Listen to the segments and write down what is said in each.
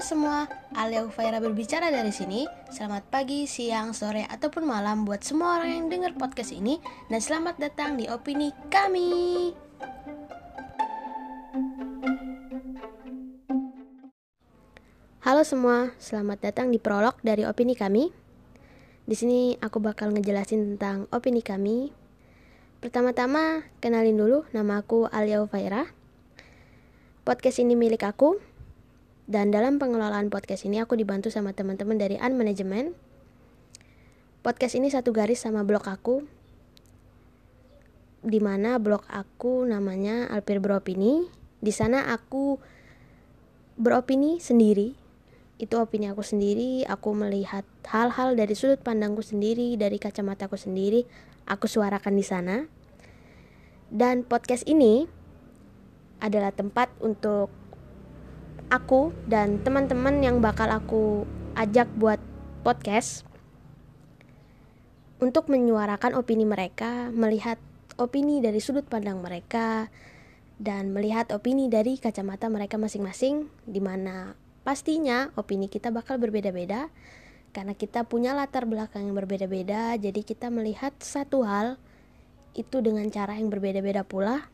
Semua, Alia Ufaira berbicara dari sini. Selamat pagi, siang, sore, ataupun malam buat semua orang yang dengar podcast ini dan selamat datang di opini kami. Halo semua, selamat datang di prolog dari opini kami. Di sini aku bakal ngejelasin tentang opini kami. Pertama-tama, kenalin dulu nama aku Alia Ufaira. Podcast ini milik aku, dan dalam pengelolaan podcast ini aku dibantu sama teman-teman dari An Management. Podcast ini satu garis sama blog aku. Di mana blog aku namanya Alpir Beropini. Di sana aku beropini sendiri. Itu opini aku sendiri, aku melihat hal-hal dari sudut pandangku sendiri, dari kacamataku sendiri, aku suarakan di sana. Dan podcast ini adalah tempat untuk aku dan teman-teman yang bakal aku ajak buat podcast untuk menyuarakan opini mereka, melihat opini dari sudut pandang mereka, dan melihat opini dari kacamata mereka masing-masing, di mana pastinya opini kita bakal berbeda-beda karena kita punya latar belakang yang berbeda-beda, jadi kita melihat satu hal itu dengan cara yang berbeda-beda pula.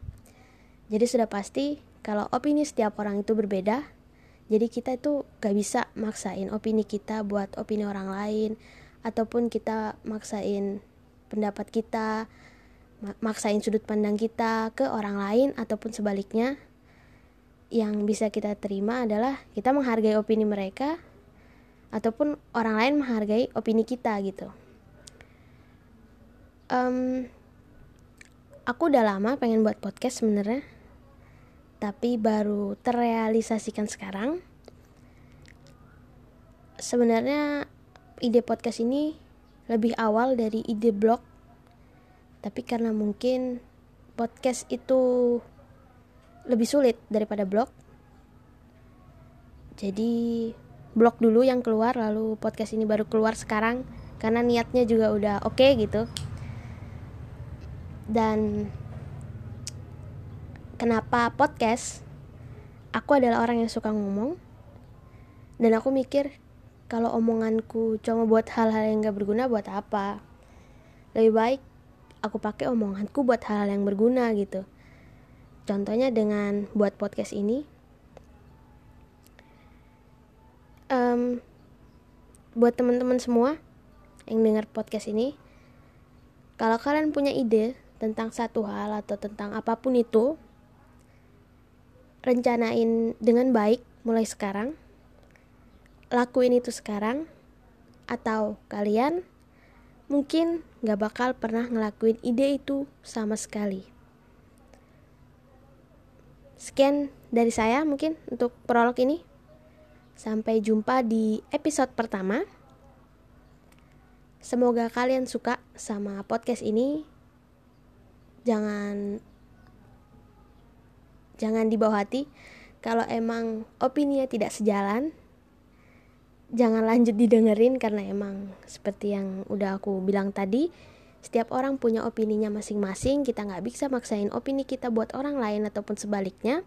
Jadi sudah pasti kalau opini setiap orang itu berbeda, jadi kita itu gak bisa maksain opini kita buat opini orang lain ataupun kita maksain pendapat kita maksain sudut pandang kita ke orang lain ataupun sebaliknya. Yang bisa kita terima adalah kita menghargai opini mereka ataupun orang lain menghargai opini kita gitu. Um, aku udah lama pengen buat podcast sebenarnya tapi baru terrealisasikan sekarang. Sebenarnya ide podcast ini lebih awal dari ide blog. Tapi karena mungkin podcast itu lebih sulit daripada blog. Jadi blog dulu yang keluar lalu podcast ini baru keluar sekarang karena niatnya juga udah oke okay gitu. Dan kenapa podcast? Aku adalah orang yang suka ngomong. Dan aku mikir kalau omonganku cuma buat hal-hal yang gak berguna buat apa? Lebih baik aku pakai omonganku buat hal-hal yang berguna gitu. Contohnya dengan buat podcast ini um, buat teman-teman semua yang dengar podcast ini kalau kalian punya ide tentang satu hal atau tentang apa pun itu rencanain dengan baik mulai sekarang, lakuin itu sekarang, atau kalian mungkin gak bakal pernah ngelakuin ide itu sama sekali. Sekian dari saya mungkin untuk prolog ini. Sampai jumpa di episode pertama. Semoga kalian suka sama podcast ini. Jangan jangan dibawa hati. Kalau emang opininya tidak sejalan jangan lanjut didengerin karena emang seperti yang udah aku bilang tadi setiap orang punya opininya masing-masing. Kita nggak bisa maksain opini kita buat orang lain ataupun sebaliknya.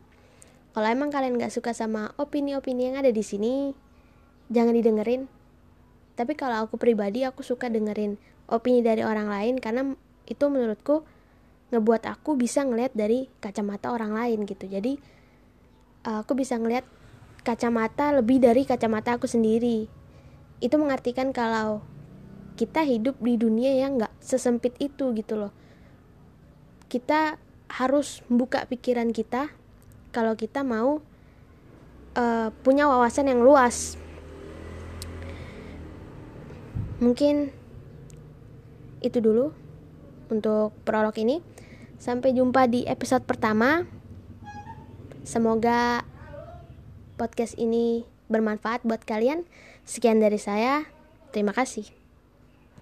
Kalau emang kalian nggak suka sama opini-opini yang ada di sini jangan didengerin. Tapi kalau aku pribadi aku suka dengerin opini dari orang lain karena itu menurutku ngebuat aku bisa ngeliat dari kacamata orang lain gitu. Jadi aku bisa ngeliat kacamata lebih dari kacamata aku sendiri. Itu mengartikan kalau kita hidup di dunia yang nggak sesempit itu gitu loh. Kita harus buka pikiran kita kalau kita mau uh, punya wawasan yang luas. Mungkin itu dulu untuk prolog ini Sampai jumpa di episode pertama. Semoga podcast ini bermanfaat buat kalian. Sekian dari saya. Terima kasih.